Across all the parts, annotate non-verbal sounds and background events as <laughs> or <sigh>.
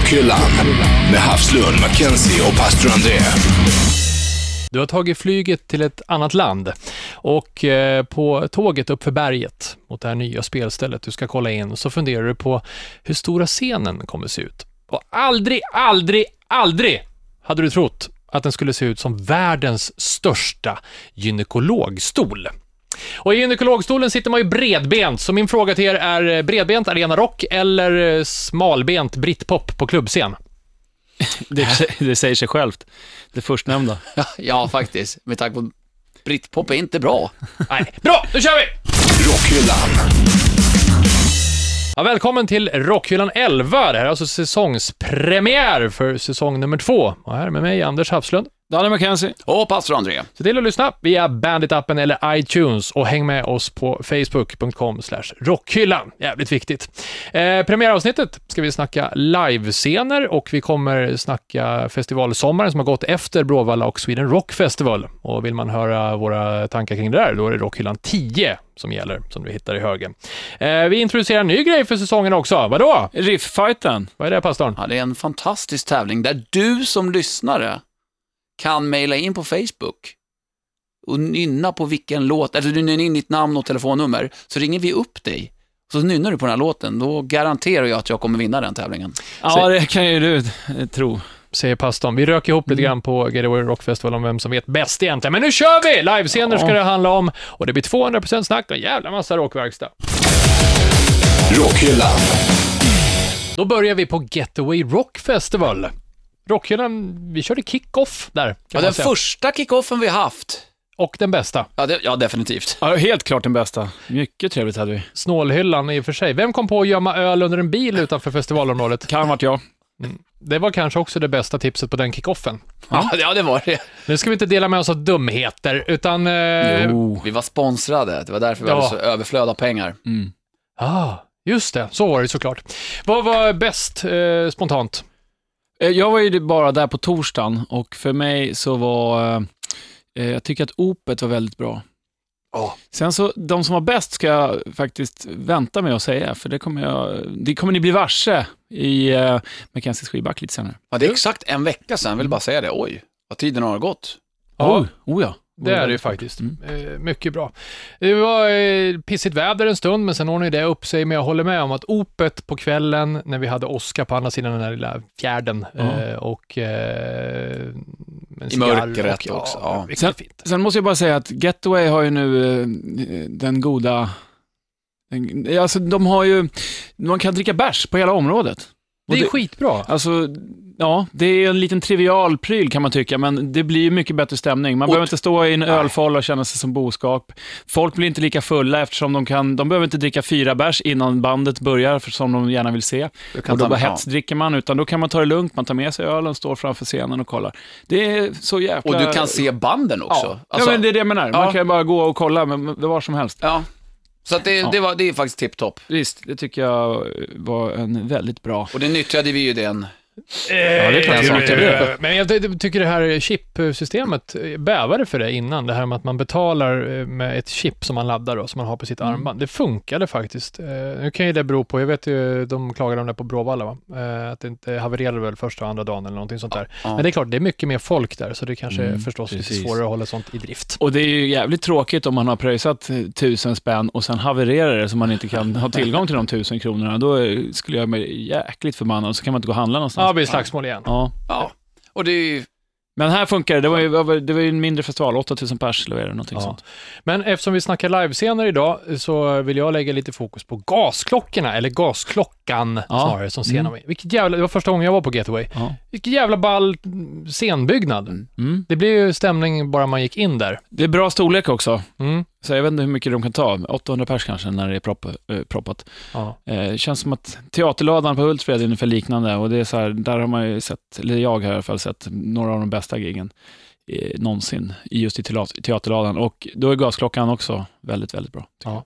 Rockhyllan med Havslund, Mackenzie och pastor André. Du har tagit flyget till ett annat land och eh, på tåget uppför berget mot det här nya spelstället du ska kolla in så funderar du på hur stora scenen kommer se ut. Och aldrig, aldrig, aldrig hade du trott att den skulle se ut som världens största gynekologstol. Och i gynekologstolen sitter man ju bredbent, så min fråga till er är eh, bredbent Arena Rock eller eh, smalbent britpop på klubbscen? <laughs> Det, det säger sig självt. Det förstnämnda. <laughs> Ja, faktiskt. Med tanke på Britpop är inte bra. <laughs> Nej, bra, då kör vi! Rockhyllan. Ja, välkommen till Rockhyllan 11. Det här är alltså säsongspremiär för säsong nummer två. Och här med mig, Anders Hafslund. Danny McKenzie. Och pastor André. Se till att lyssna via Bandit-appen eller iTunes och häng med oss på facebook.com rockhyllan. Jävligt viktigt. Eh, premiäravsnittet ska vi snacka livescener och vi kommer snacka festivalsommaren som har gått efter Bråvalla och Sweden Rock Festival. Och vill man höra våra tankar kring det där, då är det Rockhyllan 10 som gäller, som du hittar i högen. Eh, vi introducerar en ny grej för säsongen också. Vadå? Riff-fighten. Vad är det, pastorn? Ja, det är en fantastisk tävling där du som lyssnare kan mejla in på Facebook och nynna på vilken låt, eller du nynnar in ditt namn och telefonnummer, så ringer vi upp dig. Så nynnar du på den här låten, då garanterar jag att jag kommer vinna den tävlingen. Ja, det kan ju du eh, tro. säger pastorn. Vi rök ihop lite grann på Getaway Rock Festival om vem som vet bäst egentligen. Men nu kör vi! Livescener ska Ja. det handla om och det blir 200% snack och en jävla massa rockverkstad. Rockhyllan. Då börjar vi på Getaway Rock Festival. Rockhyllan, vi körde kick-off där, Ja, den säga. första kickoffen vi har haft. Och den bästa. Ja, det, ja definitivt. Ja, helt klart den bästa. Mycket trevligt hade vi. Snålhyllan i och för sig. Vem kom på att gömma öl under en bil utanför festivalområdet? Kan vart jag. Det var kanske också det bästa tipset på den kickoffen. Ja, <laughs> ja det var det. Nu ska vi inte dela med oss av dumheter, utan... Eh, Jo. Vi var sponsrade, det var därför vi Ja. hade så överflöd av pengar. Mm. Ah, just det. Så var det såklart. Vad var bäst eh, spontant? Eh, Jag var ju bara där på torsdagen och för mig så var, eh, jag tycker att opet var väldigt bra. Ja. Sen så, de som var bäst ska jag faktiskt vänta med att säga, för det kommer, jag, det kommer ni bli varse i uh, Mackenzies skivback lite senare. Ja, det är exakt en vecka sedan, jag vill bara säga det. Oj, vad tiden har gått. Ja. Oh, oh ja. Det är det ju faktiskt. Mm. Eh, mycket bra. Det var eh, pissigt väder en stund, men sen ordnade det upp sig. Men jag håller med om att opet på kvällen, när vi hade Oskar på andra sidan den här lilla fjärden eh, och eh, I mörkret och, också, Ja, Sen- fint. Sen måste jag bara säga att Getaway har ju nu den goda... Den, alltså de har ju... Man kan dricka bärs på hela området. Det är skitbra. Alltså, ja, det är en liten trivial pryl kan man tycka, men det blir ju mycket bättre stämning. Man Och- behöver inte stå i en ölfoll och känna sig som boskap. Folk blir inte lika fulla eftersom de kan, de behöver inte dricka fyra bärs innan bandet börjar, för som de gärna vill se. Och då bara hetsdricker man, utan då kan man ta det lugnt, man tar med sig ölen, står framför scenen och kollar. Det är så jäkla... Och du kan se banden också. Ja, Alltså, ja men det är det jag menar. Man Ja. kan bara gå och kolla med var som helst. ja. Så det, Ja. det, var, det är faktiskt tipptopp. Visst, det tycker jag var en väldigt bra... Och det nyttjade vi ju den. Ja, det är klart Eh, det är Men jag ty- tycker det här chipsystemet eh, bävade för det innan. Det här med att man betalar eh, med ett chip som man laddar då, som man har på sitt Mm. armband. Det funkade faktiskt. Eh, Nu kan ju det bero på, jag vet ju, de klagade om det på Bråvalla va? Eh, Att det inte havererade väl första och andra dagen eller någonting sånt där. Ja. Men det är klart, det är mycket mer folk där, så det kanske Mm, förstås lite precis. svårare att hålla sånt i drift. Och det är ju jävligt tråkigt om man har pröjsat eh, tusen spänn och sen havererar det så man inte kan ha tillgång till de tusen kronorna. Då eh, skulle jag bli jäkligt förbannad och så kan man inte gå och handla Ja, det blir slagsmål igen. Ja. Ja. Och det är ju, Men här funkar det. Det var ju, det var ju en mindre festival, 8000 pers eller någonting Ja. sånt. Men eftersom vi snackar livescener idag så vill jag lägga lite fokus på gasklockorna, eller gasklockan Ja. snarare som scen Mm. Vilket jävla, det var första gången jag var på Getaway. Ja. Vilket jävla ball scenbyggnad. Mm. Det blev ju stämning bara man gick in där. Det är bra storlek också. Mm. Så jag vet inte hur mycket de kan ta, 800 pers kanske när det är propp, eh, proppat. Ja. Eh, känns som att Teaterladan på Hultsfred är ungefär liknande och det är så här, där har man ju sett, eller jag har i alla fall sett, några av de bästa giggen eh, någonsin i just i teat- Teaterladan och då är gasklockan också väldigt, väldigt bra. Ja.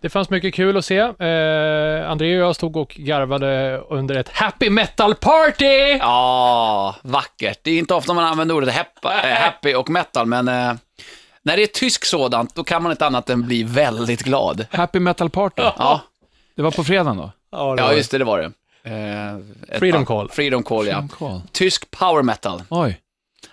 Det fanns mycket kul att se. Eh, André och jag stod och garvade under ett happy metal party! ja, vackert. Det är inte ofta man använder ordet heppa, äh, happy och metal, men eh, när det är tysk sådant, då kan man inte annat än bli väldigt glad. Happy Metal Party, Ja, det var på fredagen då? ja just det, det var det. Eh, ett Freedom band- Call. Freedom Call, ja. Freedom Call. Tysk power metal. Oj.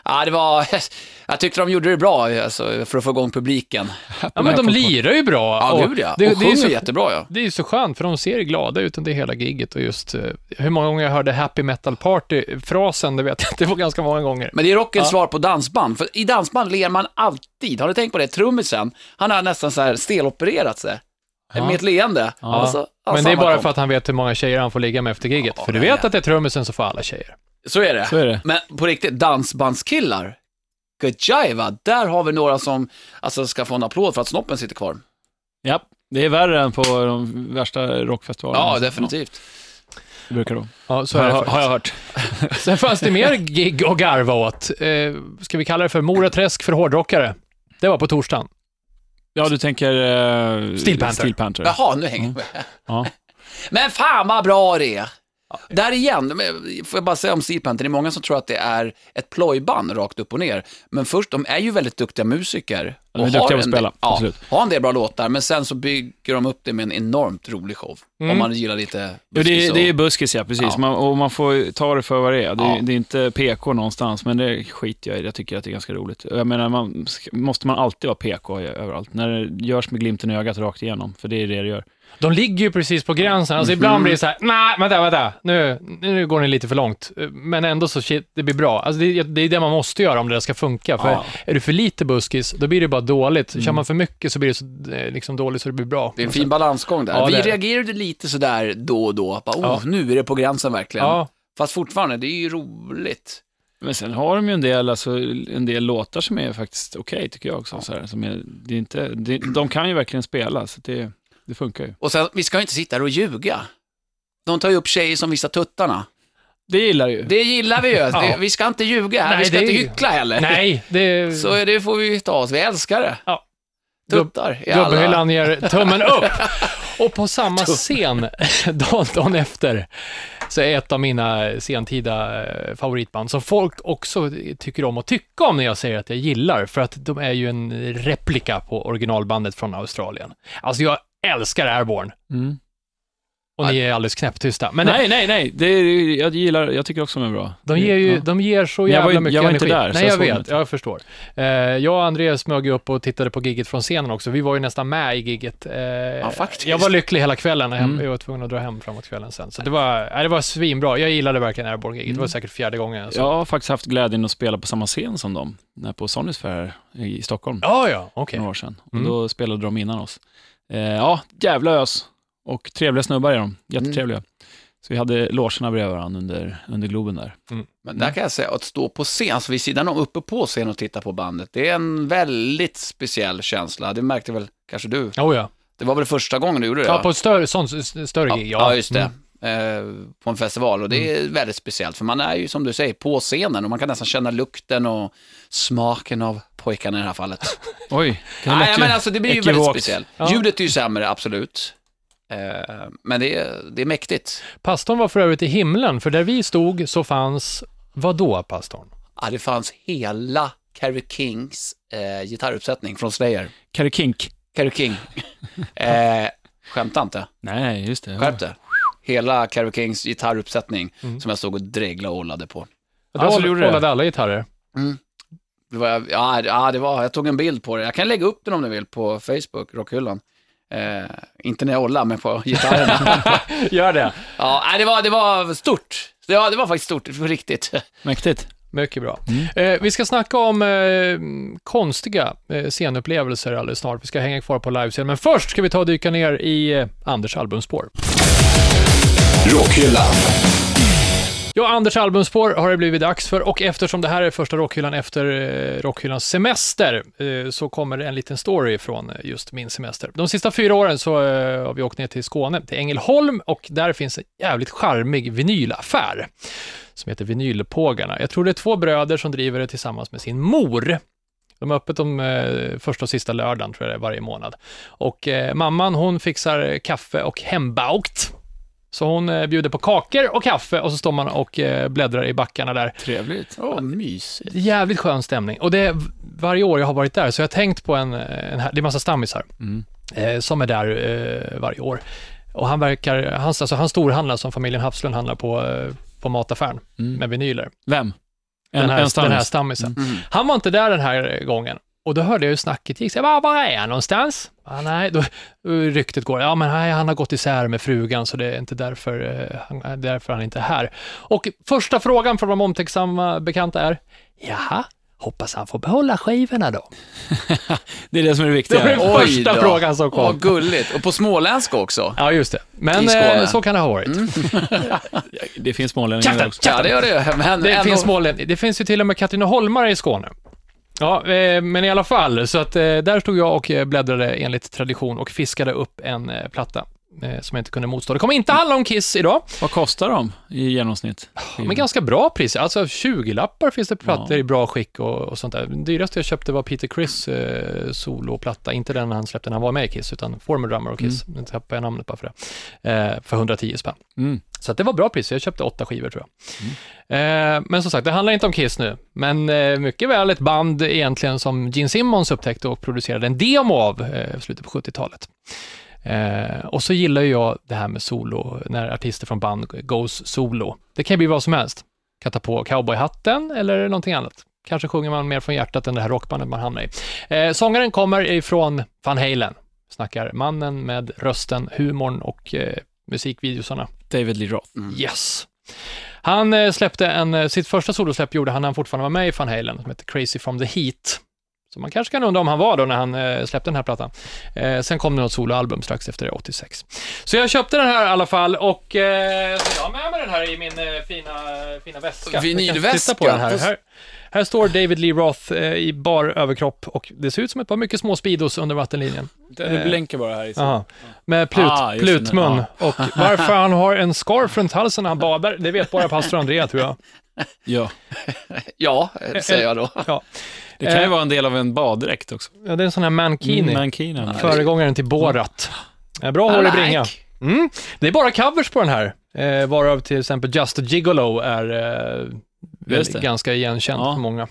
Ja, det var, <laughs> jag tyckte de gjorde det bra alltså, för att få igång publiken. Ja, men de lirar ju bra. Ja, och gud ja. Det, och det, är så, jättebra ja. det är ju så skönt, för de ser glada ut under hela giget och just eh, hur många gånger jag hörde happy metal party-frasen, det vet jag, det var ganska många gånger. Men det är rockens svar på dansband, för i dansband ler man alltid. Har du tänkt på det? Trummisen, han har nästan så här stelopererat sig. Ja. Med ett leende. Ja. Och så- Men alltså, det är bara kom. för att han vet hur många tjejer han får ligga med efter giget. Ja, för du vet att det är trummisen som får alla tjejer. Så är det. Så är det. Men på riktigt, dansbandskillar, Gajaiva, där har vi några som alltså, ska få en applåd för att snoppen sitter kvar. Ja, det är värre än på de värsta rockfestivalerna. Ja, definitivt. Det brukar det Ja, så är det Har, har jag hört. <laughs> Sen fanns det mer gig att garva åt. Eh, ska vi kalla det för Mora Träsk för hårdrockare? Det var på torsdagen. Ja, du tänker... Uh, Steel Panther. Steel Panther. Jaha, nu hänger jag med. Ja. <laughs> Men fan vad bra det är! Där igen, får jag bara säga om Steel Panther, det är många som tror att det är ett plojband rakt upp och ner. Men först, de är ju väldigt duktiga musiker. De är och duktiga har på att en- spela, Ja, absolut. har en del bra låtar, men sen så bygger de upp det med en enormt rolig show. Mm. Om man gillar lite Jo, det, buskis är- och- det är buskis, ja, precis. Ja. Man, och man får ta det för vad det är. Det, är- Ja. det är inte PK någonstans, men det skiter jag i. Jag tycker att det är ganska roligt. Jag menar, man, måste man alltid vara PK överallt? När det görs med glimten i ögat rakt igenom, för det är det det gör. De ligger ju precis på gränsen. Alltså ibland blir det så här, nej, vänta, vänta, nu, nu går ni lite för långt. Men ändå så, shit, det blir bra. Alltså det, det är det man måste göra om det ska funka. För Ja. är du för lite buskis, då blir det bara dåligt. Kör man för mycket så blir det så eh, liksom dåligt så det blir bra. Det är en fin balansgång där. Ja, Vi reagerade lite sådär då och då. Bara, oh, Ja. Nu är det på gränsen verkligen. Ja, Fast fortfarande, det är ju roligt. Men sen har de ju en del, alltså, en del låtar som är faktiskt okej, tycker jag också. Så här, som är, det är inte, det, de kan ju verkligen spela, så det, det funkar ju. Och sen, vi ska ju inte sitta här och ljuga. De tar ju upp tjejer som visar tuttarna. Det gillar ju. Det gillar vi ju. <laughs> Det, vi ska inte ljuga här, Nej, vi ska det inte hyckla heller. nej, det... Så det får vi ta oss, vi älskar det. Ja. Tuttar i alla... Gubbhyllan ger tummen upp. <laughs> Och på samma scen, <laughs> dagen, dagen efter, så är ett av mina sentida eh, favoritband, som folk också tycker om att tycka om när jag säger att jag gillar, för att de är ju en replika på originalbandet från Australien. Alltså jag älskar Airborne, Mm. Och ni är alldeles knäpptysta. Men nej, nej, nej. Det är, jag, gillar, jag tycker också de är bra. De ger ju, Ja. de ger så jag var jävla mycket jag var inte energi. där, Nej, jag jag vet. Jag förstår. Eh, jag och Andreas smög ju upp och tittade på gigget från scenen också. Vi var ju nästan med i gigget. Eh, faktiskt. Jag var lycklig hela kvällen. Hem, Mm. Jag var tvungen att dra hem framåt kvällen sen. Så det var, nej, det var svinbra. Jag gillade verkligen Airborne-gigget. Det var Mm. säkert fjärde gången. Så. Jag har faktiskt haft glädjen att spela på samma scen som dem, på Sonys Fair i Stockholm, Ja, ja, okej. några år sedan. Mm. Och då spelade de innan oss. Eh, ja, jävla ös. Och trevliga snubbar är de, jättetrevliga. Så vi hade logerna bredvid varandra under, under Globen där. Men där kan jag säga att stå på scen, alltså vid sidan om, uppe på scen och titta på bandet, det är en väldigt speciell känsla. Det märkte väl kanske du? Oh, ja. Det var väl första gången du gjorde det? ja, på ett större, sånt, s- större ja, gig. ja, just det. Mm. Eh, på en festival och det är väldigt speciellt för man är ju som du säger på scenen och man kan nästan känna lukten och smaken av pojkarna i det här fallet. <laughs> Oj, det Nej, men alltså det blir ju väldigt speciellt. Ja. Ljudet är ju sämre, absolut. Eh, men det är, det är mäktigt. Pastorn var för övrigt i himlen, för där vi stod så fanns, vad då, pastorn? Ja, det fanns hela Carrie Kings eh, gitarruppsättning från Slayer. Carrie Kink. Carrie King. <laughs> eh, skämta inte, Nej, just det. skärp det. Hela Carrie Kings gitarruppsättning som jag stod och dreglade och ollade på. Ja, Alltså, du du gjorde det? alla gitarrer. Det var, ja, ja, det var, jag tog en bild på det. Jag kan lägga upp den om ni vill på Facebook, Rockhyllan. Eh, inte när jag ollar, men på gitarrerna. <laughs> Gör det. ja, nej, det, var, det var stort. Det var, det var faktiskt stort, på riktigt. Mäktigt. Mycket bra. Eh, vi ska snacka om eh, konstiga eh, scenupplevelser alldeles snart. Vi ska hänga kvar på livescen, men först ska vi ta och dyka ner i eh, Anders albumspår. Rockhyllan. Ja, Anders albumspår har det blivit dags för och eftersom det här är första rockhyllan efter eh, rockhyllans semester eh, så kommer en liten story från eh, just min semester. De sista fyra åren så eh, har vi åkt ner till Skåne, till Ängelholm och där finns en jävligt charmig vinylaffär som heter Vinylpågarna. Jag tror det är två bröder som driver det tillsammans med sin mor. De är öppet de eh, första och sista lördagen tror jag det är varje månad. Och eh, mamman hon fixar kaffe och hembaukt. Så hon eh, bjuder på kakor och kaffe och så står man och eh, bläddrar i backarna där. Trevligt. Åh, mysigt. Jävligt skön stämning. Och det är varje år jag har varit där, så jag har tänkt på en, en här, det är massa stammisar Mm. eh, som är där eh, varje år. Och han verkar, han, alltså han storhandlar som familjen Hafslund handlar på, eh, på mataffären Mm. med vinyler. Vem? Den här, stammis. den här stammisen. Mm. Han var inte där den här gången. Och då hörde jag hur snacket gick. Så jag bara, var är han någonstans? Ah, nej, då, ryktet går. Ja, men nej, han har gått isär med frugan, så det är inte därför, eh, han, därför han inte är här. Och första frågan från de omtänksamma bekanta är, jaha, hoppas han får behålla skivorna då? <laughs> Det är det som är det Det viktiga. var den första då. frågan som kom. Vad gulligt. Och på småländska också. Ja, just det. Men eh, så kan det ha varit. <laughs> Det finns smålänningar också. Ja, det gör det. Men Det ändå- finns smålän... Det finns ju till och med Katrineholmare i Skåne. Ja, eh, men i alla fall, så att eh, där stod jag och eh, bläddrade enligt tradition och fiskade upp en platta som jag inte kunde motstå. Det kommer inte handla om Kiss idag, Vad kostar de i genomsnitt? men ganska bra pris. Alltså 20 lappar finns det plattor Ja. i bra skick och, och sånt där. Dyraste jag köpte var Peter Criss eh, soloplatta, inte den han släppte när han var med i Kiss, utan Former Drummer och Kiss. Nu tappade jag namnet bara för det. Eh, för 110 spänn. Mm. Så det var bra pris, jag köpte åtta skivor tror jag. Eh, men som sagt, det handlar inte om Kiss nu, men eh, mycket väl ett band egentligen som Gene Simmons upptäckte och producerade en demo av eh, slutet på 70-talet. Eh, och så gillar ju jag det här med solo, när artister från band goes solo. Det kan ju bli vad som helst. Kan ta på cowboyhatten eller någonting annat. Kanske sjunger man mer från hjärtat än det här rockbandet man hamnar i. Eh, sångaren kommer ifrån Van Halen. Snackar mannen med rösten, humorn och eh, musikvideosarna. David Lee Roth. Yes. Han eh, släppte en, eh, sitt första solosläpp gjorde han när han fortfarande var med i Van Halen, som heter Crazy from the Heat. Så man kanske kan undra om han var då när han eh, släppte den här plattan. Eh, sen kom det något soloalbum strax efter det, 86. Så jag köpte den här i alla fall och eh, så jag har med mig den här i min eh, fina, fina väska. Vinylväska. På den här. här. Här står David Lee Roth eh, i bar överkropp och det ser ut som ett par mycket små Speedos under vattenlinjen. Det blänker bara här i. Aha. Med plut, Ah, plutmun. ja. Och varför han har en scarf runt halsen när han badar, det vet bara pastor Andrea tror jag. Ja. <laughs> Ja, säger jag då. <laughs> Ja. Det kan ju Eh, vara en del av en baddräkt också. Ja, det är en sån här mankini. Mm, Mankini. Föregångaren till Borat. Eh, Bra hår i bringa. Mm. Det är bara covers på den här, eh, varav till exempel Just a Gigolo är eh, väl Just det. ganska igenkänt Ja. för många.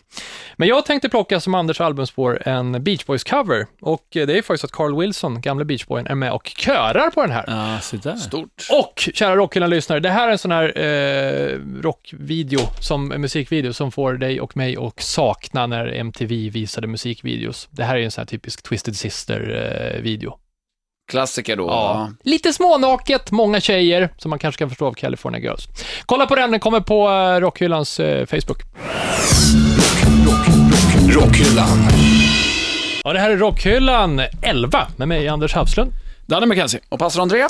Men jag tänkte plocka som Anders albumspår en Beach Boys-cover och eh, det är faktiskt att Carl Wilson, gamle Beach Boyen, är med och körar på den här. Ja, se där. Stort. Och, kära Rockhyllan-lyssnare, det här är en sån här eh, rockvideo, som musikvideo, som får dig och mig att sakna när MTV visade musikvideos. Det här är en sån här typisk Twisted Sister-video. Klassiker då. Ja. Lite smånaket, många tjejer, som man kanske kan förstå av California Girls. Kolla på den, den kommer på eh, Rockhyllans eh, Facebook. Rockhyllan. Ja, det här är Rockhyllan 11 med mig, Anders Havslund. Danne McKenzie. Och pastor André?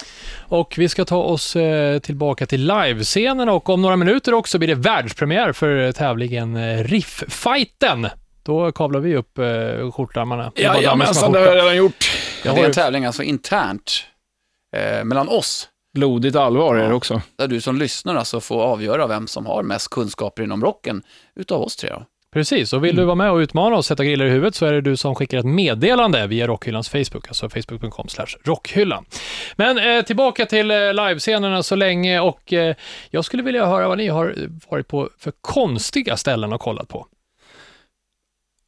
Och vi ska ta oss eh, tillbaka till livescenen och om några minuter också blir det världspremiär för tävlingen Riff-fighten. Då kavlar vi upp eh, skjortärmarna. Som har det har jag redan gjort. Det är en tävling alltså internt eh, mellan oss. Blodigt allvar är det också. Där du som lyssnar alltså får avgöra vem som har mest kunskaper inom rocken utav oss tre. Då. Precis, och vill du vara med och utmana oss, sätta griller i huvudet, så är det du som skickar ett meddelande via Rockhyllans Facebook, alltså facebook.com rockhyllan. Men eh, tillbaka till eh, livescenerna så länge och eh, jag skulle vilja höra vad ni har varit på för konstiga ställen och kollat på.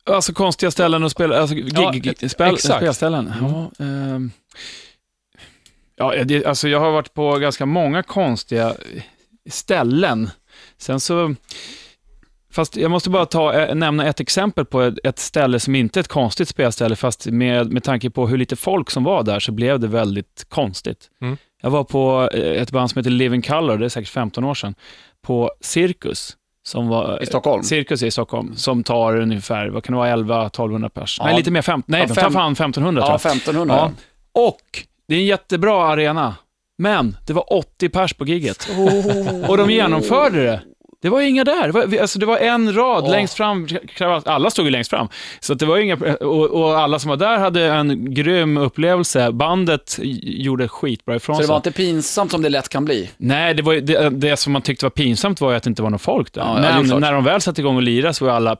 Alltså konstiga ställen att spela, alltså gig, Ja, gig, spel, exakt. spelställen. Ja, ehm. ja det, alltså jag har varit på ganska många konstiga ställen. Sen så, fast jag måste bara ta, eh, nämna ett exempel på ett, ett ställe som inte är ett konstigt spelställe, fast med, med tanke på hur lite folk som var där så blev det väldigt konstigt. Mm. Jag var på eh, ett band som heter Living Color, det är säkert 15 år sedan, på Cirkus. Som var, I Stockholm? Cirkus i Stockholm, som tar ungefär, vad kan det vara, 11-1200 pers? Ja. Nej, lite mer, fem, nej, Ja, fem- fan 1500 Ja, tror jag. 1500. Ja. Och det är en jättebra arena, men det var 80 pers på gigget. Och de genomförde det. Det var inga där. Alltså det var en rad Åh. längst fram. Alla stod ju längst fram. Så det var inga, och, och alla som var där hade en grym upplevelse. Bandet gjorde skitbra ifrån Så det sig. var inte pinsamt som det lätt kan bli? Nej, det, var, det, det som man tyckte var pinsamt var ju att det inte var någon folk där. Ja, Men när de väl satte igång och lirade så var alla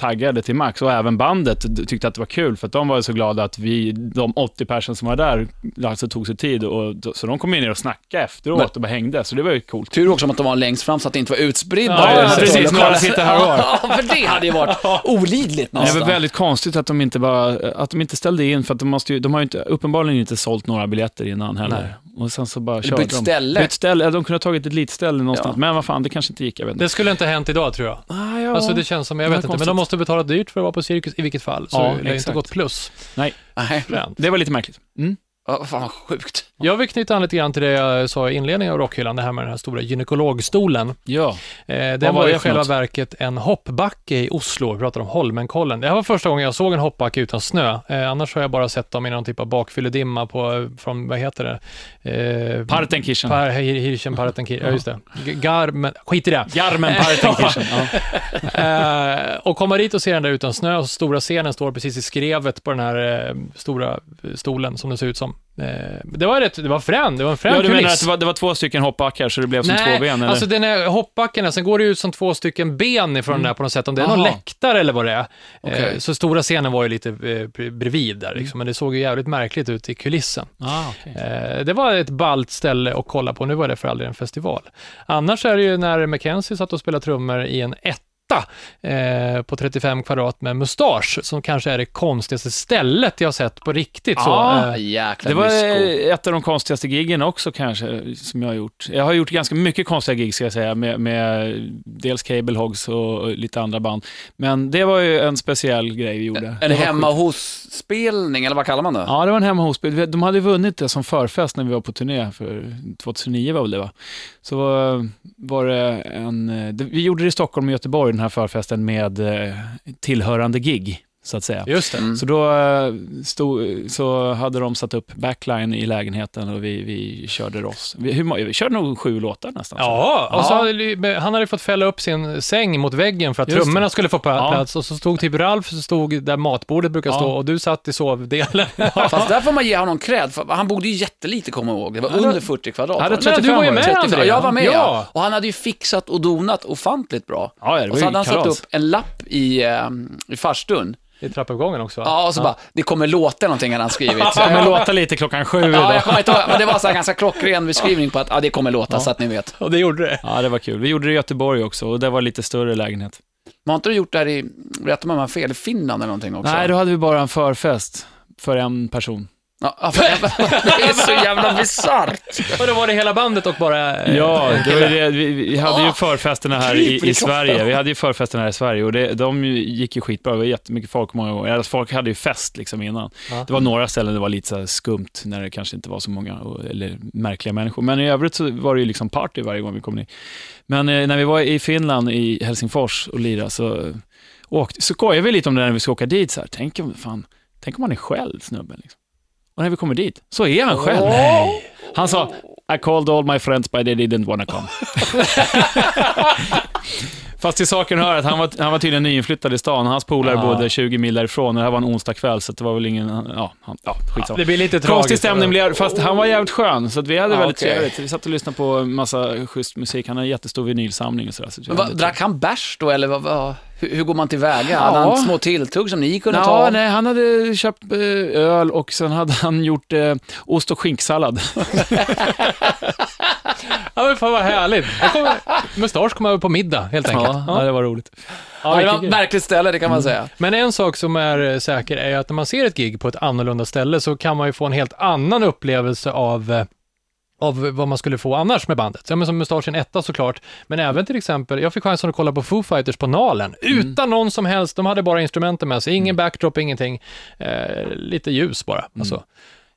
taggade till max och även bandet tyckte att det var kul för att de var så glada att vi, de 80 personer som var där, alltså tog sig tid och så de kom in och snackade efteråt Men- och bara hängde, så det var ju coolt. Tur också att de var längst fram så att det inte var utspridda. Ja, ja, precis. Några sitter här och var. <laughs> Ja, för det hade ju varit olidligt Det nästan. var väldigt konstigt att de inte, var, att de inte ställde in, för att de, måste ju, de har ju inte, uppenbarligen inte sålt några biljetter innan heller. Och sen så bara körde bytt de. ställe. Bytt ställe. De kunde ha tagit ett litet ställe någonstans, Ja. men vad fan, det kanske inte gick. Jag vet inte. Det skulle inte ha hänt idag tror jag. Ah, ja. Alltså det känns som, jag vet inte, men de måste betala dyrt för att vara på cirkus i vilket fall. Så Ja, det har inte gått plus. Nej, Fränt. det var lite märkligt. Mm. Ja, fan vad sjukt. Jag vill knyta an lite grann till det jag sa i inledningen av rockhyllan, det här med den här stora gynekologstolen. Ja. Eh, den var i själva något? verket en hoppbacke i Oslo, vi pratar om Holmenkollen. Det här var första gången jag såg en hoppbacke utan snö. Eh, annars har jag bara sett dem i någon typ av bakfylledimma på, från, vad heter det? Eh, Partenkirchen. Par, Hir- Hirschen Partenkirchen, ja just det. Garmen, skit i det. Garmen Partenkirchen. ja. <laughs> Eh, och komma dit och se den där utan snö, och stora scenen står precis i skrevet på den här eh, stora stolen som det ser ut som. Eh, det var rätt, det var frän, det var en frän ja, du menar att det var, det var två stycken hoppbackar så det blev som två ben? Eller? alltså den är hoppbacken, sen går det ut som två stycken ben ifrån den där på något sätt, om det är någon läktare eller vad det är. Eh, så stora scenen var ju lite eh, bredvid där, liksom, men det såg ju jävligt märkligt ut i kulissen. ah, okay. Det var ett ballt ställe att kolla på, nu var det för aldrig en festival. Annars är det ju när Mackenzie satt och spelade trummor i en etta eh, på 35 kvadrat med mustasch, som kanske är det konstigaste stället jag har sett på riktigt. Så, Ja. eh, Jäkla Det var mysko. eh, ett av de konstigaste giggen också kanske, som jag har gjort. Jag har gjort ganska mycket konstiga gig, ska jag säga, med, med dels Cable Hogs och lite andra band. Men det var ju en speciell grej vi gjorde. En hemma hos-spelning, eller vad kallar man det? Ja, det var en hemma hos De hade vunnit det som förfest när vi var på turné, för 2009 var väl det va? Så var, var det en, eh, det- vi gjorde det i Stockholm och Göteborg, den här förfesten, med eh, tillhörande gig, så att säga. just det. Mm. Så då eh, stod, så hade de satt upp backline i lägenheten och vi, vi körde Ross. Vi, hur, vi körde nog sju låtar nästan. Ja, och så hade, han hade fått fälla upp sin säng mot väggen för att Just det. trummorna skulle få pa- Ja. plats och så stod typ Ralf stod där matbordet brukar Ja. stå och du satt i sovdelen. <laughs> Fast där får man ge honom cred, för han bodde ju jättelite, kommer jag ihåg. Det var Ja, det- under 40 kvadrat. Det det? är Nej, du var ju 35 med år. André. Ja, jag var med, Ja. ja. Och han hade ju fixat och donat ofantligt bra. Ja, det var Och så hade han satt upp en lapp i, eh, i farstun. I trappuppgången också va? Ja, och så bara, det kommer låta någonting han skrivit. Ja, men jag, låta lite klockan sju ja, idag. jag kommer inte ihåg, men det var så här ganska klockren <laughs> beskrivning på att ja, det kommer låta, så att ni vet. Och det gjorde det. Ja, det var kul. Vi gjorde det i Göteborg också och det var lite större lägenhet. Man har inte du gjort det här i, rätta mig om jag har fel, Finland eller någonting också? Nej, då hade vi bara en förfest för en person. Ja, <laughs> det är så jävla bisarrt. Och då var det hela bandet och bara... eh, Ja, det var det. Vi, vi hade ju förfesterna här i, i. Sverige. Vi hade ju förfesterna här i Sverige och det, de gick ju skitbra. Det var jättemycket folk många gånger. Folk hade ju fest liksom innan. Det var några ställen det var lite så skumt när det kanske inte var så många, eller märkliga människor. Men i övrigt så var det ju liksom party varje gång vi kom ner. Men eh, när vi var i Finland, i Helsingfors och lirade, så, eh, åkte, så skojade vi lite om det när vi ska åka dit. Så här. Tänk, om, fan, tänk om han är själv, snubben. Liksom. Och när vi kommer dit, så är han själv. Han sa, I called all my friends but they didn't wanna come. <laughs> Fast till saken hör att han var, han var tydligen nyinflyttad i stan. Hans polare Ja. bodde 20 mil därifrån och det här var en onsdag kväll, så det var väl ingen... Ja, han, ja skitsamma. Det blir lite tragiskt. Konstig stämning blev fast han var jävligt skön, så att vi hade Ja, väldigt okej. trevligt. Vi satt och lyssnade på massa schysst musik. Han har en jättestor vinylsamling och sådär. Så lite- drack han bärs då, eller vad, vad, hur, hur går man tillväga? Ja. Hade han små tilltugg som ni kunde Ja, ta? nej, han hade köpt eh, öl och sen hade han gjort eh, ost och skinksallad. <laughs> Ja, men fan vad härligt. Kommer, mustasch kom över på middag, helt enkelt. Ja, Ja. det var roligt. Ja, det var ett märkligt ställe, det kan man säga. Men en sak som är eh, säker är att när man ser ett gig på ett annorlunda ställe så kan man ju få en helt annan upplevelse av eh, av vad man skulle få annars med bandet. Ja, men som Mustaschen etta såklart, men även till exempel, jag fick chansen att kolla på Foo Fighters på Nalen, utan någon som helst, de hade bara instrumenten med sig, ingen backdrop, ingenting, eh, lite ljus bara. Alltså.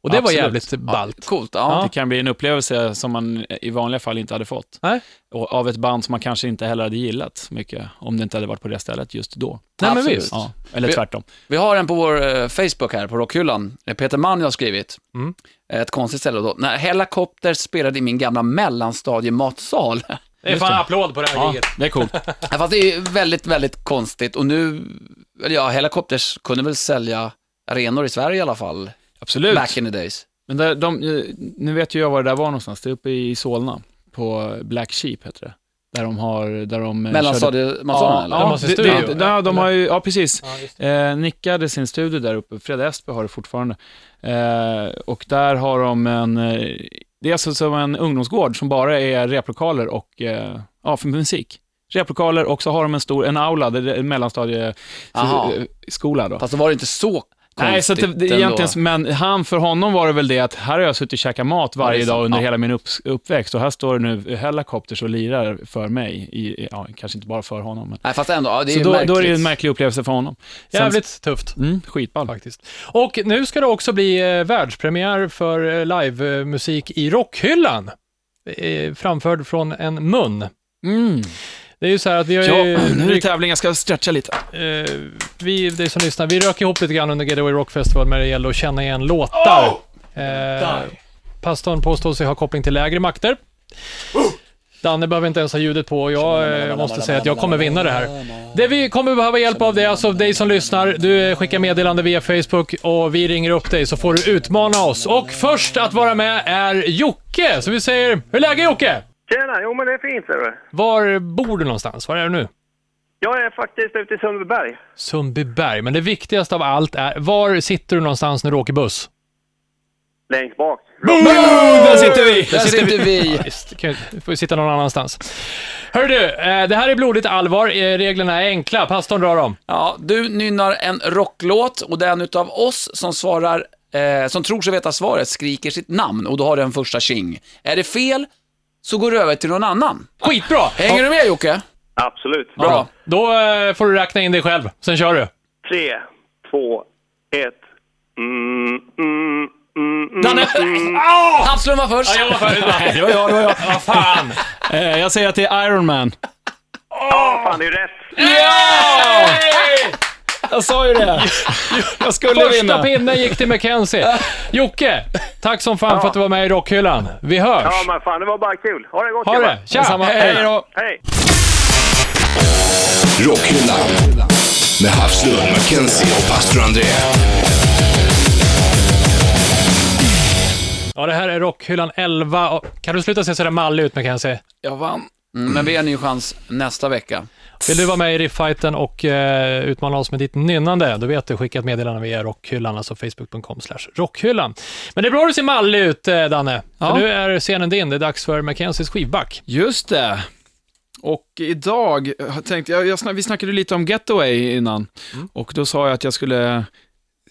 Och det Absolut. var jävligt ballt. Coolt, ja. Det kan bli en upplevelse som man i vanliga fall inte hade fått. Nej. Och av ett band som man kanske inte heller hade gillat mycket, om det inte hade varit på det stället just då. Nej, men visst. Ja, eller Vi- tvärtom. Vi har en på vår eh, Facebook här, på Rockhyllan. Peter Mann har skrivit. Mm. Ett konstigt ställe då. När Helicopter spelade i min gamla mellanstadiematsal. Det är <laughs> fan applåd på det här Ja, giget. det är coolt. <laughs> Ja, Fast det är väldigt, väldigt konstigt. Och nu, ja, Helicopters kunde väl sälja arenor i Sverige i alla fall. Absolut. Back in the days. Men där, de, nu vet ju jag var det där var någonstans. Det är uppe i Solna, på Black Sheep heter det. Där de har... Där de, eh, Mellanstadiematsalen Ja, eller? De ja, det, det, ja, de har ju, ja, precis. Ja, Eh, Nick hade sin studio där uppe, Fred Estby har det fortfarande. Eh, och där har de en, eh, det är alltså som en ungdomsgård som bara är replokaler och, eh, ja, för musik. Replokaler och så har de en stor, en aula, det är en mellanstadieskola då. Fast då var det inte så Nej, så att det, det, egentligen, men han, för honom var det väl det att här har jag suttit och käkat mat varje Ja, dag under Ja. hela min upp, uppväxt och här står det nu Hellacopters och lirar för mig. I, ja, kanske inte bara för honom. Men. Nej, fast ändå, ja, det är Så då, då är det en märklig upplevelse för honom. Sen- Jävligt tufft. Mm, skitball. Faktiskt. Och nu ska det också bli eh, världspremiär för eh, livemusik i Rockhyllan. Eh, framförd från en mun. Mm. Det är ju så här att vi har Ja, ju... <clears throat> nu är det tävling, jag ska stretcha lite. eh, vi, det som lyssnar, vi rök ihop lite grann under Getaway Rock Festival när det gäller att känna igen låtar. Eh, pastorn påstår sig ha koppling till lägre makter. Danne behöver inte ens ha ljudet på och jag eh, måste säga att jag kommer vinna det här. Det vi kommer behöva hjälp av det är alltså dig som lyssnar. Du eh, skickar meddelande via Facebook och vi ringer upp dig så får du utmana oss. Och först att vara med är Jocke. Så vi säger, hur är läget Jocke? Tjena, jo men det är fint ser du. Var bor du någonstans? Var är du nu? Jag är faktiskt ute i Sundbyberg. Sundbyberg. Men det viktigaste av allt är, var sitter du någonstans när du åker buss? Längst bak. Där sitter vi! Där sitter vi. Visst, kan ju- får vi sitta någon annanstans. Hör du, eh, det här är blodigt allvar. Eh, Reglerna är enkla. Pastorn drar dem. Ja, du nynnar en rocklåt och den utav oss som svarar, eh, som tror sig veta svaret, skriker sitt namn och då har du en första tjing. Är det fel, så går du över till någon annan. Skitbra! Hänger du med Jocke? Absolut. Bra. Då eh, får du räkna in dig själv. Sen kör du. Tre, två, ett. Mm, mm, mm, mm, Danne! mm. Havslund var först. Nej, det var jag, det var jag. Vad fan! Eh, jag säger att det är Iron Man. Ja, fan det är rätt. Jag sa ju det. Jag skulle Första vinna. pinnen gick till Mackenzie. Jocke, tack som fan för att du var med i Rockhyllan. Vi hörs. Ja men fan det var bara kul. Ha det gott Ha det. Tja! Detsamma. Hej då. Hej. Rockhyllan. Med Havslund, Mackenzie och pastor André. Ja, det här är Rockhyllan 11. Och- Kan du sluta se sådär mallig ut Mackenzie? Jag vann. Mm, men vi har en ny chans nästa vecka. Vill du vara med i rifffighten och eh, utmana oss med ditt nynnande, då vet du, skicka ett meddelande via rockhyllan, alltså facebook.com rockhyllan. Men det är bra du ser mallig ut, eh, Danne. Ja. För nu är scenen din. Det är dags för Mackenzies skivback. Just det. Och idag, jag tänkte, jag, jag, vi snackade lite om Getaway innan. Och då sa jag att jag skulle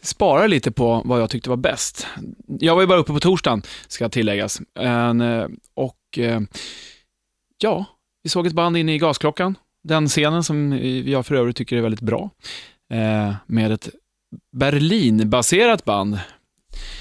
spara lite på vad jag tyckte var bäst. Jag var ju bara uppe på torsdagen, ska tilläggas. En, eh, och eh, ja, vi såg ett band inne i Gasklockan. Den scenen som jag för övrigt tycker är väldigt bra. Eh, med ett Berlin-baserat band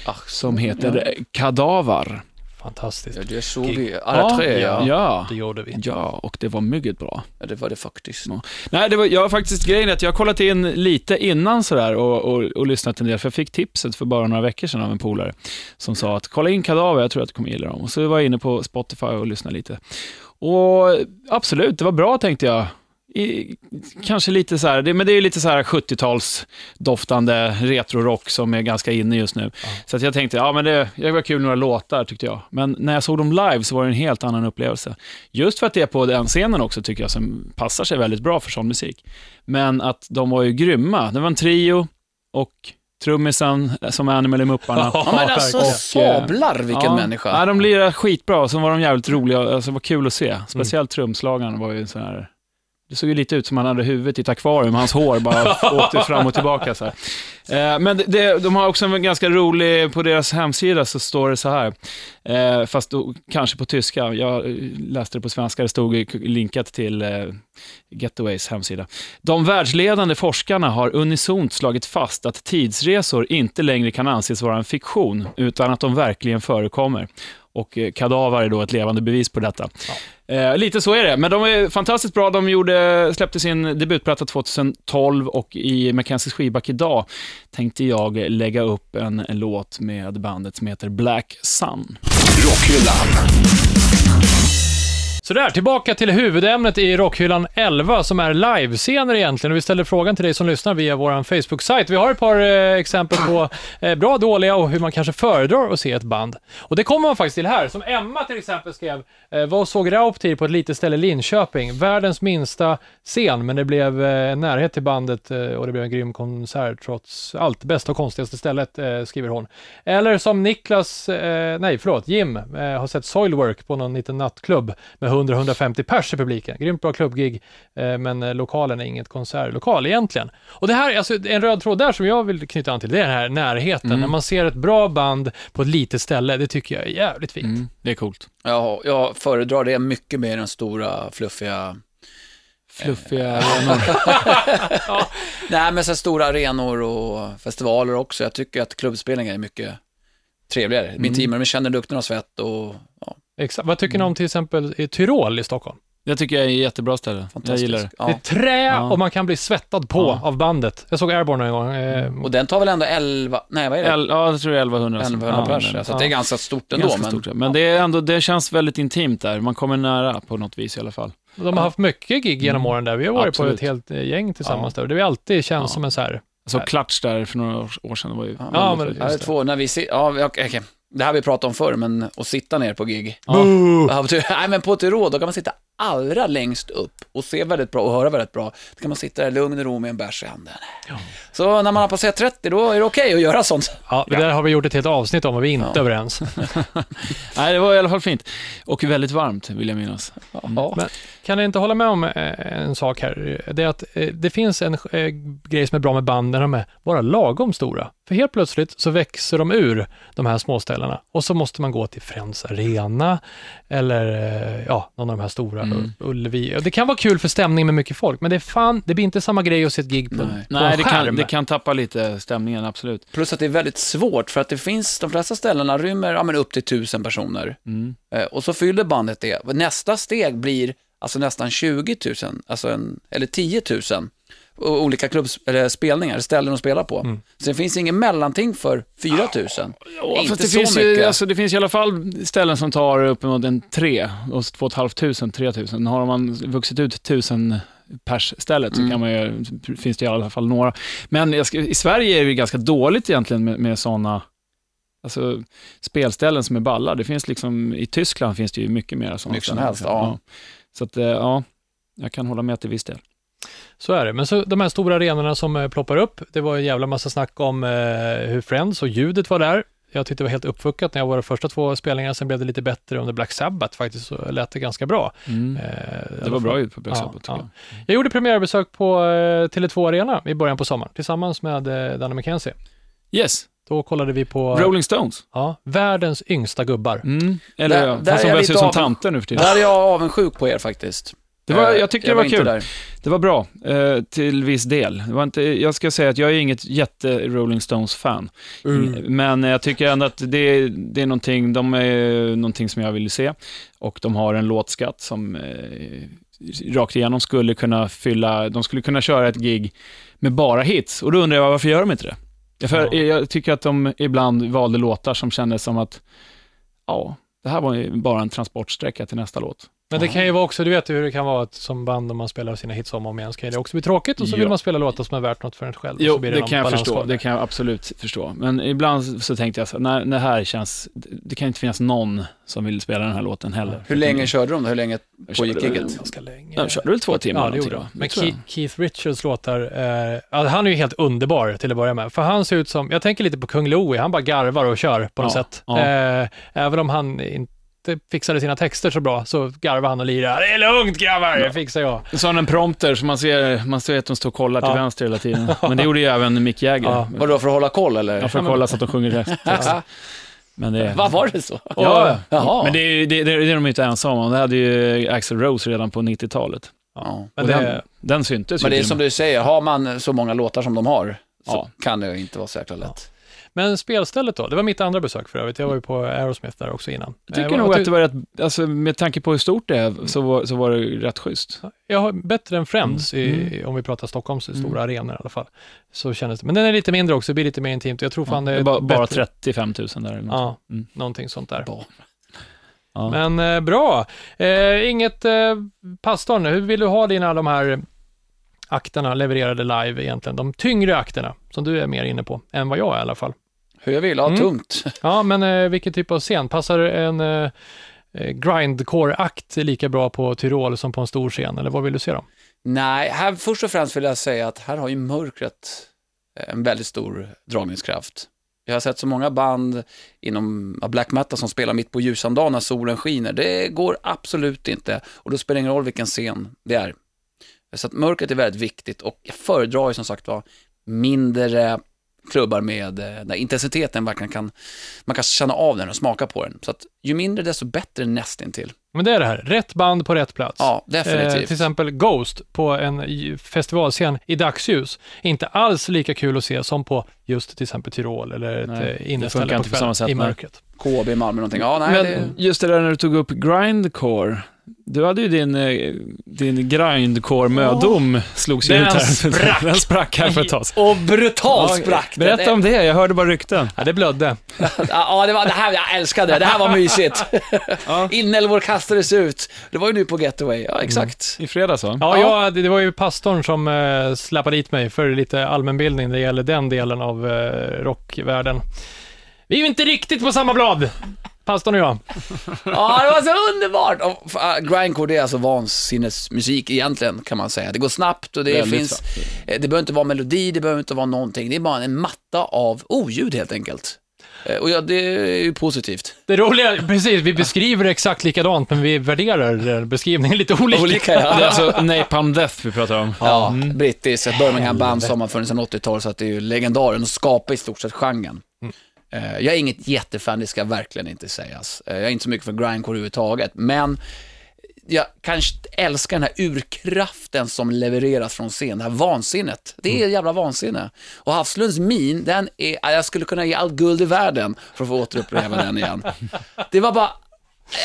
Ach, som heter Kadavar. Fantastiskt. Ja, det såg vi alla Ja, tre, ja. Ja, Det gjorde vi. ja, och det var mycket bra. ja. Det var det faktiskt. Ja. Nej, det var, jag har faktiskt grejen att jag har kollat in lite innan sådär och, och, och lyssnat en del, för jag fick tipset för bara några veckor sedan av en polare som sa att kolla in Kadaver, jag tror att du kommer gilla dem. Och så var jag inne på Spotify och lyssnade lite. Och absolut, det var bra tänkte jag. I, kanske lite så här, det, men det är lite så här 70-tals doftande retrorock som är ganska inne just nu. Så att jag tänkte, ja men det, det var kul några låtar tyckte jag. Men när jag såg dem live så var det en helt annan upplevelse. Just för att det är på den scenen också tycker jag som passar sig väldigt bra för sån musik. Men att de var ju grymma. Det var en trio och trummisen som Animal i Mupparna. <laughs> Ja, men alltså, Och, eh, sablar vilken ja, människa. Ja, de lirade skitbra och så var de jävligt roliga. Alltså, det var kul att se. Speciellt trumslagaren var ju en sån här... Det såg ju lite ut som han hade huvudet i ett akvarium, hans hår bara <laughs> åkte fram och tillbaka. Så här. Eh, men det- de har också en ganska rolig, på deras hemsida så står det så här, eh, fast då, kanske på tyska, jag läste det på svenska, det stod linkat till eh, Getaways hemsida. De världsledande forskarna har unisont slagit fast att tidsresor inte längre kan anses vara en fiktion, utan att de verkligen förekommer. Och eh, Kadaver är då ett levande bevis på detta. Eh, lite så är det, men de är fantastiskt bra. De gjorde, släppte sin debutplatta 2012 och i Mackenzies skivback idag tänkte jag lägga upp en, en låt med bandet som heter Black Sun. Rockhyllan. Sådär, tillbaka till huvudämnet i Rockhyllan 11 som är livescener egentligen. Och vi ställer frågan till dig som lyssnar via vår Facebook-sajt. Vi har ett par eh, exempel på eh, bra, dåliga och hur man kanske föredrar att se ett band. Och det kommer man faktiskt till här. Som Emma till exempel skrev, eh, var och såg Rauptir på ett litet ställe i Linköping. Världens minsta scen, men det blev eh, närhet till bandet eh, och det blev en grym konsert trots allt. Bästa och konstigaste stället, eh, skriver hon. Eller som Niklas, eh, nej förlåt, Jim, eh, har sett Soilwork på någon liten nattklubb med 100-150 pers i publiken. Grymt bra klubbgig, eh, men eh, lokalen är inget konsertlokal egentligen. Och det här, alltså en röd tråd där som jag vill knyta an till, det är den här närheten. Mm. När man ser ett bra band på ett litet ställe, det tycker jag är jävligt fint. Mm, det är coolt. Ja, jag föredrar det mycket mer än stora, fluffiga... Fluffiga <laughs> arenor. Nej, men så stora arenor och festivaler också. Jag tycker att klubbspelningar är mycket trevligare. Min Mm. teamare, man känner lukten av svett och ja, Exakt. Vad tycker ni om till exempel i Tyrol i Stockholm? Det tycker jag är ett jättebra ställe. Jag gillar det. Det är Ja. trä Ja. och man kan bli svettad på Ja. av bandet. Jag såg Airborne en gång. Eh, Och den tar väl ändå 11, nej vad är det? El, ja, jag tror det är 1100. 1100 ja, pers, så ja. det är ganska stort ändå. Ganska men, stort, ja. men det, är ändå, det känns väldigt intimt där. Man kommer nära på något vis i alla fall. de har haft mycket gig genom Mm. åren där. Vi har varit Absolut. på ett helt eh, gäng tillsammans Ja. där. Det har alltid känts Ja. som en så här... Så. Klatsch där för några år, sedan var ju Ja, Ja, men- Ja, det är Just det. två, när vi sit, ja, okej, okej. Det här har vi pratat om förr, men att sitta ner på gig. Ja. Nej, men på Tyrol, då kan man sitta allra längst upp och se väldigt bra och höra väldigt bra. Då kan man sitta där i lugn och ro med en bärs i handen. Så när man har passerat 30, då är det okej att göra sånt. Ja, det där har vi gjort ett helt avsnitt om och vi är inte Ja. överens. <laughs> Nej, det var i alla fall fint. Och väldigt varmt, vill jag minnas. Ja. Men kan jag inte hålla med om eh, en sak här? Det är att eh, det finns en eh, grej som är bra med band när de är bara lagom stora. För helt plötsligt så växer de ur de här småställena och så måste man gå till Friends Arena eller ja, någon av de här stora, Mm. Ullevi. Det kan vara kul för stämning med mycket folk, men det är fan, det blir inte samma grej att se ett gig på, Nej. på Nej, en det skärm. kan, det kan tappa lite stämningen, absolut. Plus att det är väldigt svårt, för att det finns, de flesta ställena rymmer ja, men upp till tusen personer. Mm. Eh, och så fyller bandet det. Nästa steg blir alltså nästan 20 000, alltså en, eller 10 000 o- olika klubbs, eller spelningar, ställen att spela på. Mm. Så det finns ingen mellanting för 4 000. Ja, Inte det, så finns mycket. ju, alltså, det finns i alla fall ställen som tar uppemot en tre, och två och ett halvt tusen, tre tusen. Har man vuxit ut tusen pers stället så Mm. kan man ju, finns det i alla fall några. Men ska, i Sverige är det ganska dåligt egentligen med, med sådana alltså, spelställen som är balla. Det finns liksom, I Tyskland finns det ju mycket mer sådana Mycket som helst, ja. Så att, eh, ja, jag kan hålla med till viss del. Så är det. Men så de här stora arenorna som eh, ploppar upp, det var en jävla massa snack om eh, hur Friends och ljudet var där. Jag tyckte det var helt uppfuckat när jag var de första två spelningarna, sen blev det lite bättre under Black Sabbath faktiskt, så lät det ganska bra. Mm. Eh, Det var bra ljud på Black Ja, Sabbath, ja. jag. Jag gjorde premiärbesök på eh, Tele2 Arena i början på sommaren, tillsammans med eh, Danny McKenzie. Yes, Då kollade vi på Rolling Stones. ja, världens yngsta gubbar. Mm. Eller Där- ja, där fast är de börjar se ut som av- tanter nu för tiden. Där är jag avundsjuk på er faktiskt. Det var, Eh, jag tyckte det var inte kul. där. Det var bra, eh, till viss del. Det var inte, jag ska säga att jag är inget jätte-Rolling Stones-fan. Men jag tycker ändå att det, det är någonting, de är någonting som jag vill se. Och de har en låtskatt som eh, rakt igenom skulle kunna fylla, de skulle kunna köra ett gig med bara hits. Och då undrar jag, varför gör de inte det? För Ja. Jag tycker att de ibland valde låtar som kändes som att, ja, det här var ju bara en transportsträcka till nästa låt. Men det kan ju vara också, du vet ju hur det kan vara att som band om man spelar sina hits om och om igen, så kan det också bli tråkigt och så Ja. vill man spela låtar som är värt något för en själv. Jo, så blir det, någon kan jag förstå. Det kan jag absolut förstå. Men ibland så tänkte jag så när det här känns, det kan inte finnas någon som vill spela den här låten heller. Hur länge körde de då? Hur länge pågick giget? Ganska länge. De körde väl två timmar Ja, det gjorde de. Men. Keith, Keith Richards låtar, eh, ja, han är ju helt underbar till att börja med. För han ser ut som, jag tänker lite på Kung Louie, han bara garvar och kör på något Ja, sätt. ja. Eh, även om han inte fixade sina texter så bra, så garvar han och lirar. Det är lugnt grabbar, det fixar jag. Så har han en prompter, så man ser, man ser att de står och kollar till Ja. vänster hela tiden. <laughs> Men det gjorde ju även Mick Jagger. Ja. Vadå, för att hålla koll eller? Ja, för att kolla så att de sjunger rätt. Men det, Vad var det så? Ja, Jaha. men det, är- det, det, det är de inte ensamma om. Det hade ju Axl Rose redan på 90-talet. Ja. Men det, den, den syntes Men det är som du säger, har man så många låtar som de har, så Ja. kan det inte vara så jäkla lätt. Men spelstället då, det var mitt andra besök för övrigt. Jag var ju på Aerosmith där också innan. Jag tycker Eh, nog att det var rätt, alltså med tanke på hur stort det är, så var, så var det rätt schysst. Jag har bättre än Friends, Mm. i, om vi pratar Stockholms Mm. stora arenor i alla fall. Så kändes det. Men den är lite mindre också, det blir lite mer intimt. Jag tror fan Ja, det är bara, bara bättre. 35 000 där. eller något. Ja, Mm. någonting sånt där. Ja. Men eh, bra. Eh, inget eh, pastorn, hur vill du ha dina de här akterna levererade live egentligen? De tyngre akterna, som du är mer inne på, än vad jag är i alla fall. Hur jag vill, ja, Mm. tungt. Ja, men eh, vilken typ av scen? Passar en eh, eh, grindcore-akt lika bra på Tyrol som på en stor scen, eller vad vill du se då? Nej, här först och främst vill jag säga att här har ju mörkret eh, en väldigt stor dragningskraft. Jag har sett så många band inom black metal som spelar mitt på ljusan dag när solen skiner. Det går absolut inte. Och då spelar det ingen roll vilken scen det är. Så att mörkret är väldigt viktigt och jag föredrar ju som sagt var mindre klubbar med, eh, där intensiteten verkligen kan, man kan känna av den och smaka på den. Så att ju mindre desto bättre nästintill. Men det är det här, rätt band på rätt plats. Ja, definitivt. Eh, till exempel Ghost på en festivalscen i dagsljus. Inte alls lika kul att se som på just till exempel Tyrol eller ett Nej, eh, inneställe på kvällen sätt, i mörkret. KB i Malmö någonting. Ja, nej, Men det... just det där när du tog upp grindcore. Du hade ju din, eh, din grindcore-mödom slogs ju Den ut här. <laughs> sprack. Den sprack här för ett tag. Och brutalt Ja, sprack det. Berätta om det, jag hörde bara rykten. Ja, det blödde. Ja, det, var, det här, jag älskade det. Det här var mysigt. <laughs> Inälvor kastades ut. Det var ju nu på Getaway. Ja, exakt. I fredags va? Ja, Ja. Jag, det var ju pastorn som eh, släpade dit mig för lite allmänbildning när det gäller den delen av eh, rockvärlden. Vi är ju inte riktigt på samma blad, pastorn och jag. Ja, det var så underbart. Och, äh, grindcore, det är alltså vansinnesmusik egentligen, kan man säga. Det går snabbt och det Väldigt finns... eh, Det behöver inte vara melodi, det behöver inte vara någonting. Det är bara en matta av oljud helt enkelt. Eh, Och ja, det är ju positivt. Det roliga, precis, vi beskriver det exakt likadant, men vi värderar eh, beskrivningen lite olika. Olika, Det är ja. alltså Napalm Death vi pratar om. Ja, brittiskt, ett Birmingham-band som har funnits sedan 80-talet, så att det är ju legendaren och skapar i stort sett genren. Eh, Jag är inget jättefan, det ska verkligen inte sägas. Eh, Jag är inte så mycket för grindcore överhuvudtaget, men jag kanske älskar den här urkraften som levereras från scen, det här vansinnet. Det är jävla vansinne. Och Havslunds min, den är, ja, jag skulle kunna ge allt guld i världen för att få återuppleva den igen. Det var bara,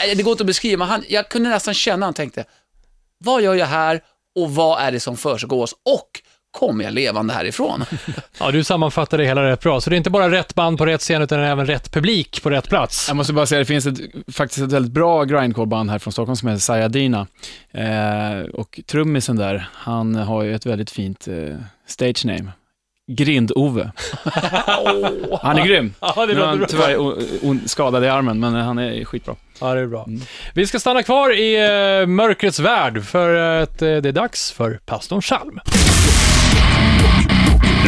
eh, det går inte att beskriva, han, jag kunde nästan känna, han tänkte, vad gör jag här och vad är det som försiggås och kommer jag levande härifrån? <laughs> Ja, du sammanfattade det hela rätt bra. Så det är inte bara rätt band på rätt scen, utan även rätt publik på rätt plats. Jag måste bara säga, det finns ett, faktiskt ett väldigt bra grindcore-band här från Stockholm som heter Sayadina. Eh, och trummisen där, han har ju ett väldigt fint eh, stage name. Grind-Ove. <laughs> Han är grym. Ja, det Nu är han tyvärr o- skadad i armen, men han är skitbra. Ja, det är bra. Vi ska stanna kvar i eh, mörkrets värld, för att eh, det är dags för pastorn Chalm.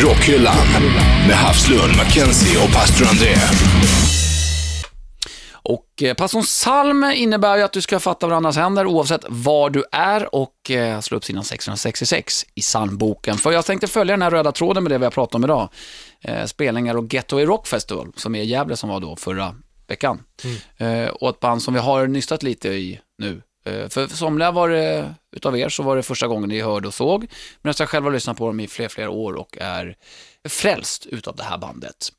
Rockhyllan med Havslund, Mackenzie och pastor André. Och eh, pastorns psalm innebär ju att du ska fatta varandras händer oavsett var du är och eh, slå upp sidan 666 i psalmboken. För jag tänkte följa den här röda tråden med det vi har pratat om idag. Eh, spelningar och Getaway Rock Festival som är i Gävle som var då förra veckan. Eh, och ett band som vi har nystat lite i nu. Eh, för somliga var det, utav er så var det första gången ni hörde och såg. Men jag själv har lyssnat på dem i fler, flera år och är frälst utav det här bandet.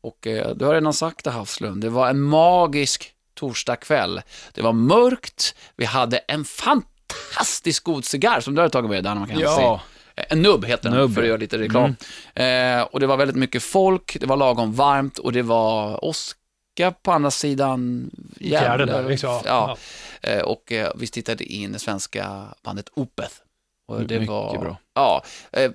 Och eh, du har redan sagt det Havslund, det var en magisk torsdagkväll. Det var mörkt, vi hade en fantastiskt god cigarr som du har tagit med dig, man kan Ja. se. En nubb heter den, Nubb. för att göra lite reklam. Eh, och det var väldigt mycket folk, det var lagom varmt och det var åska på andra sidan där, liksom. Ja. Eh, och eh, vi tittade in det svenska bandet Opeth. Och det Mycket var, bra. Ja, eh,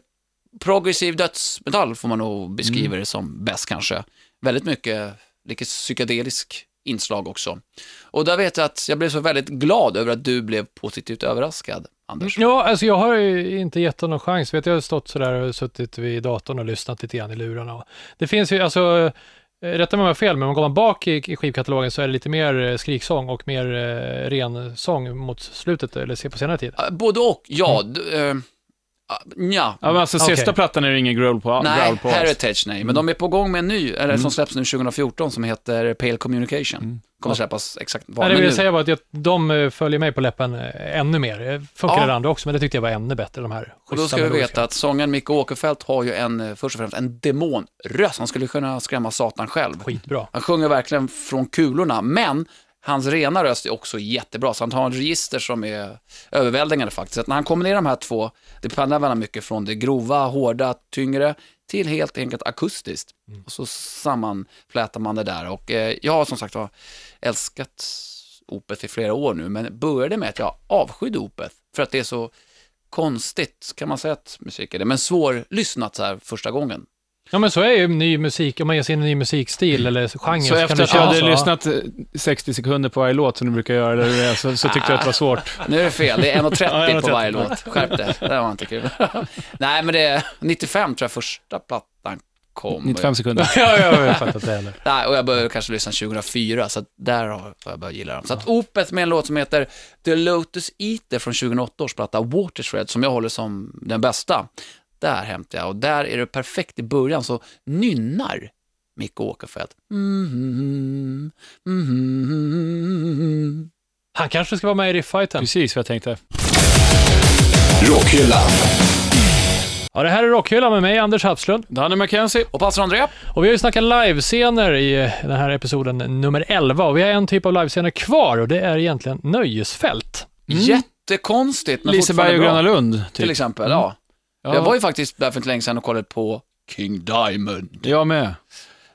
progressiv dödsmetall får man nog beskriva Mm. det som bäst kanske. Väldigt mycket, lite psykedelisk inslag också. Och där vet jag att jag blev så väldigt glad över att du blev positivt överraskad, Anders. Ja, alltså jag har ju inte gett dem någon chans. Vet, jag har stått sådär och suttit vid datorn och lyssnat lite grann i lurarna. Det finns ju, alltså, eh, rätta mig om jag har fel, men om man går bak i, i skivkatalogen så är det lite mer eh, skriksång och mer eh, ren sång mot slutet, eller på senare tid. Eh, Både och, ja. d- eh, ah, ja. Ja, men alltså sista plattan är det ingen growl på, Nej, growl på alls. Heritage nej, men de är på gång med en ny, eller som släpps nu 2014, som heter Pale Communication. Kommer släppas exakt Nej, det vill nu. säga var att jag, de eh, följer mig på läppen eh, ännu mer. Eh, Funkar Ja. det andra också, men det tyckte jag var ännu bättre, de här Och då ska vi veta att sångaren Micke Åkerfeldt har ju en, först och främst en demonröst. Han skulle kunna skrämma Satan själv. Skitbra. Han sjunger verkligen från kulorna, men hans rena röst är också jättebra, så han har en register som är överväldigande faktiskt. Så när han kombinerar de här två, det pendlar väldigt mycket från det grova, hårda, tyngre till helt enkelt akustiskt. Och så sammanflätar man det där och eh, jag har som sagt var älskat Opeth i flera år nu, men började med att jag avskydde Opeth för att det är så konstigt, kan man säga att musik är det, men svårlyssnat så här första gången. Ja, men så är ju ny musik, om man ger sig in i en ny musikstil eller genre. Så kan efter det att jag hade så. lyssnat eh, 60 sekunder på varje låt som du brukar göra, eller det, så, så tyckte jag att det var svårt. <laughs> Nu är det fel, det är <laughs> 1.30 Ja, på 1,30. varje låt. Skärp det, det var inte kul. <laughs> Nej, men det är 95 tror jag första plattan kom. 95 sekunder. ja, ja, jag fattar inte heller. Nej, och jag började kanske lyssna 2004, så där har har jag börjat gilla dem. Så att Opeth med en låt som heter The Lotus Eater från 2008 års platta Watershred, som jag håller som den bästa. Där hämtar jag, och där är det perfekt i början, så nynnar Micke Åkerfeldt. Mm, mm, mm, Han kanske ska vara med i rifffighten. Precis vad jag tänkte. Rockhyllan. Ja, det här är Rockhyllan med mig, Anders Hapslund. Danny McKenzie. Och pastor André? Och vi har ju snackat livescener i den här episoden nummer 11 och vi har en typ av livescener kvar och det är egentligen nöjesfält. Jättekonstigt, men Liseberg och. Gröna Lund. Typ. Till exempel, ja. Ja. Jag var ju faktiskt där för inte länge sedan och kollade på King Diamond. Jag med.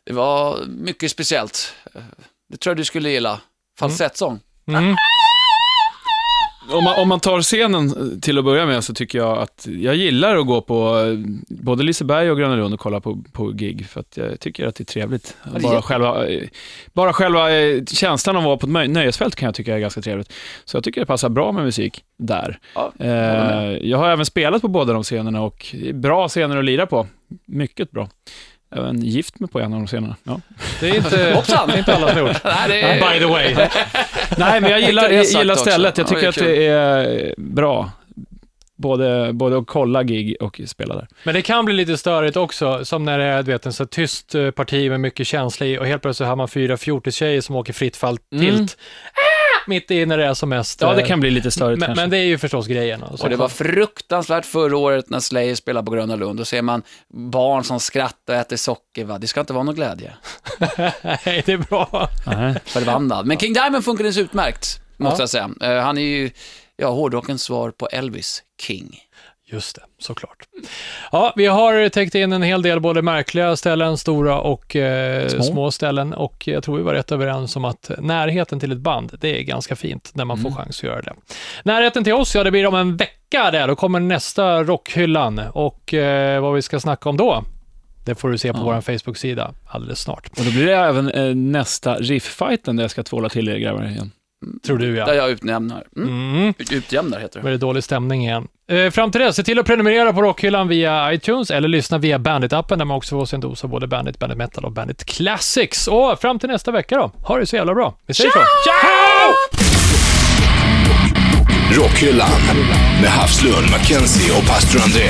Det var mycket speciellt. Det tror jag du skulle gilla. Falsettsång. Mm. Om man, om man tar scenen till att börja med så tycker jag att jag gillar att gå på eh, både Liseberg och Gröna Lund och kolla på, på gig, för att jag tycker att det är trevligt. är bara, själva, eh, bara själva eh, känslan av att vara på ett nöj- nöjesfält kan jag tycka är ganska trevligt. Så jag tycker det passar bra med musik där. Ja, Eh, jag har även spelat på båda de scenerna och bra scener att lira på. Mycket bra. Även gift mig på en av de scenerna. Ja. Det är inte, Hoppsan! det är inte alla som gjort. <laughs> Nej, det är... By the way. <laughs> Nej, men jag gillar, det jag gillar stället. Jag Ja, tycker det är att det är bra. Både, både att kolla gig och spela där. Men det kan bli lite störigt också, som när det är du vet, en så tyst eh, parti med mycket känsla i och helt plötsligt har man fyra fjortistjejer som åker fritt fall tilt. Mm. Mitt i när det är som mest. Ja, det eh, kan bli lite störigt men, kanske. men det är ju förstås grejen. Och Och det var fruktansvärt förra året när Slayer spelade på Gröna Lund. Då ser man barn som skrattar och äter socker. Va? Det ska inte vara någon glädje. <laughs> Nej, det är bra. Nej. Förbannad. Men King Diamond funkar utmärkt, måste Ja. jag säga. Eh, han är ju ja, hårdrockens svar på Elvis King. Just det, såklart. Ja, vi har täckt in en hel del både märkliga ställen, stora och eh, små. Små. ställen och jag tror vi var rätt överens om att närheten till ett band, det är ganska fint när man får chans att göra det. Närheten till oss, ja det blir om en vecka där, då kommer nästa Rockhyllan och eh, vad vi ska snacka om då, det får du se på Ja. vår Facebook-sida alldeles snart. Och då blir det även eh, nästa riff-fighten där jag ska tvåla till er grabbar igen. Tror du Där ja. jag utnämnar. Mm. Mm. Ut- Utjämnar heter Då det. är det dålig stämning igen. Eh, fram till det, se till att prenumerera på Rockhyllan via iTunes eller lyssna via Bandit-appen där man också får sin dos av både Bandit, Bandit Metal och Bandit Classics. Och fram till nästa vecka då, ha det så jävla bra. Vi säger så. Ciao! Rockhyllan med Havslund, Mackenzie och pastor André.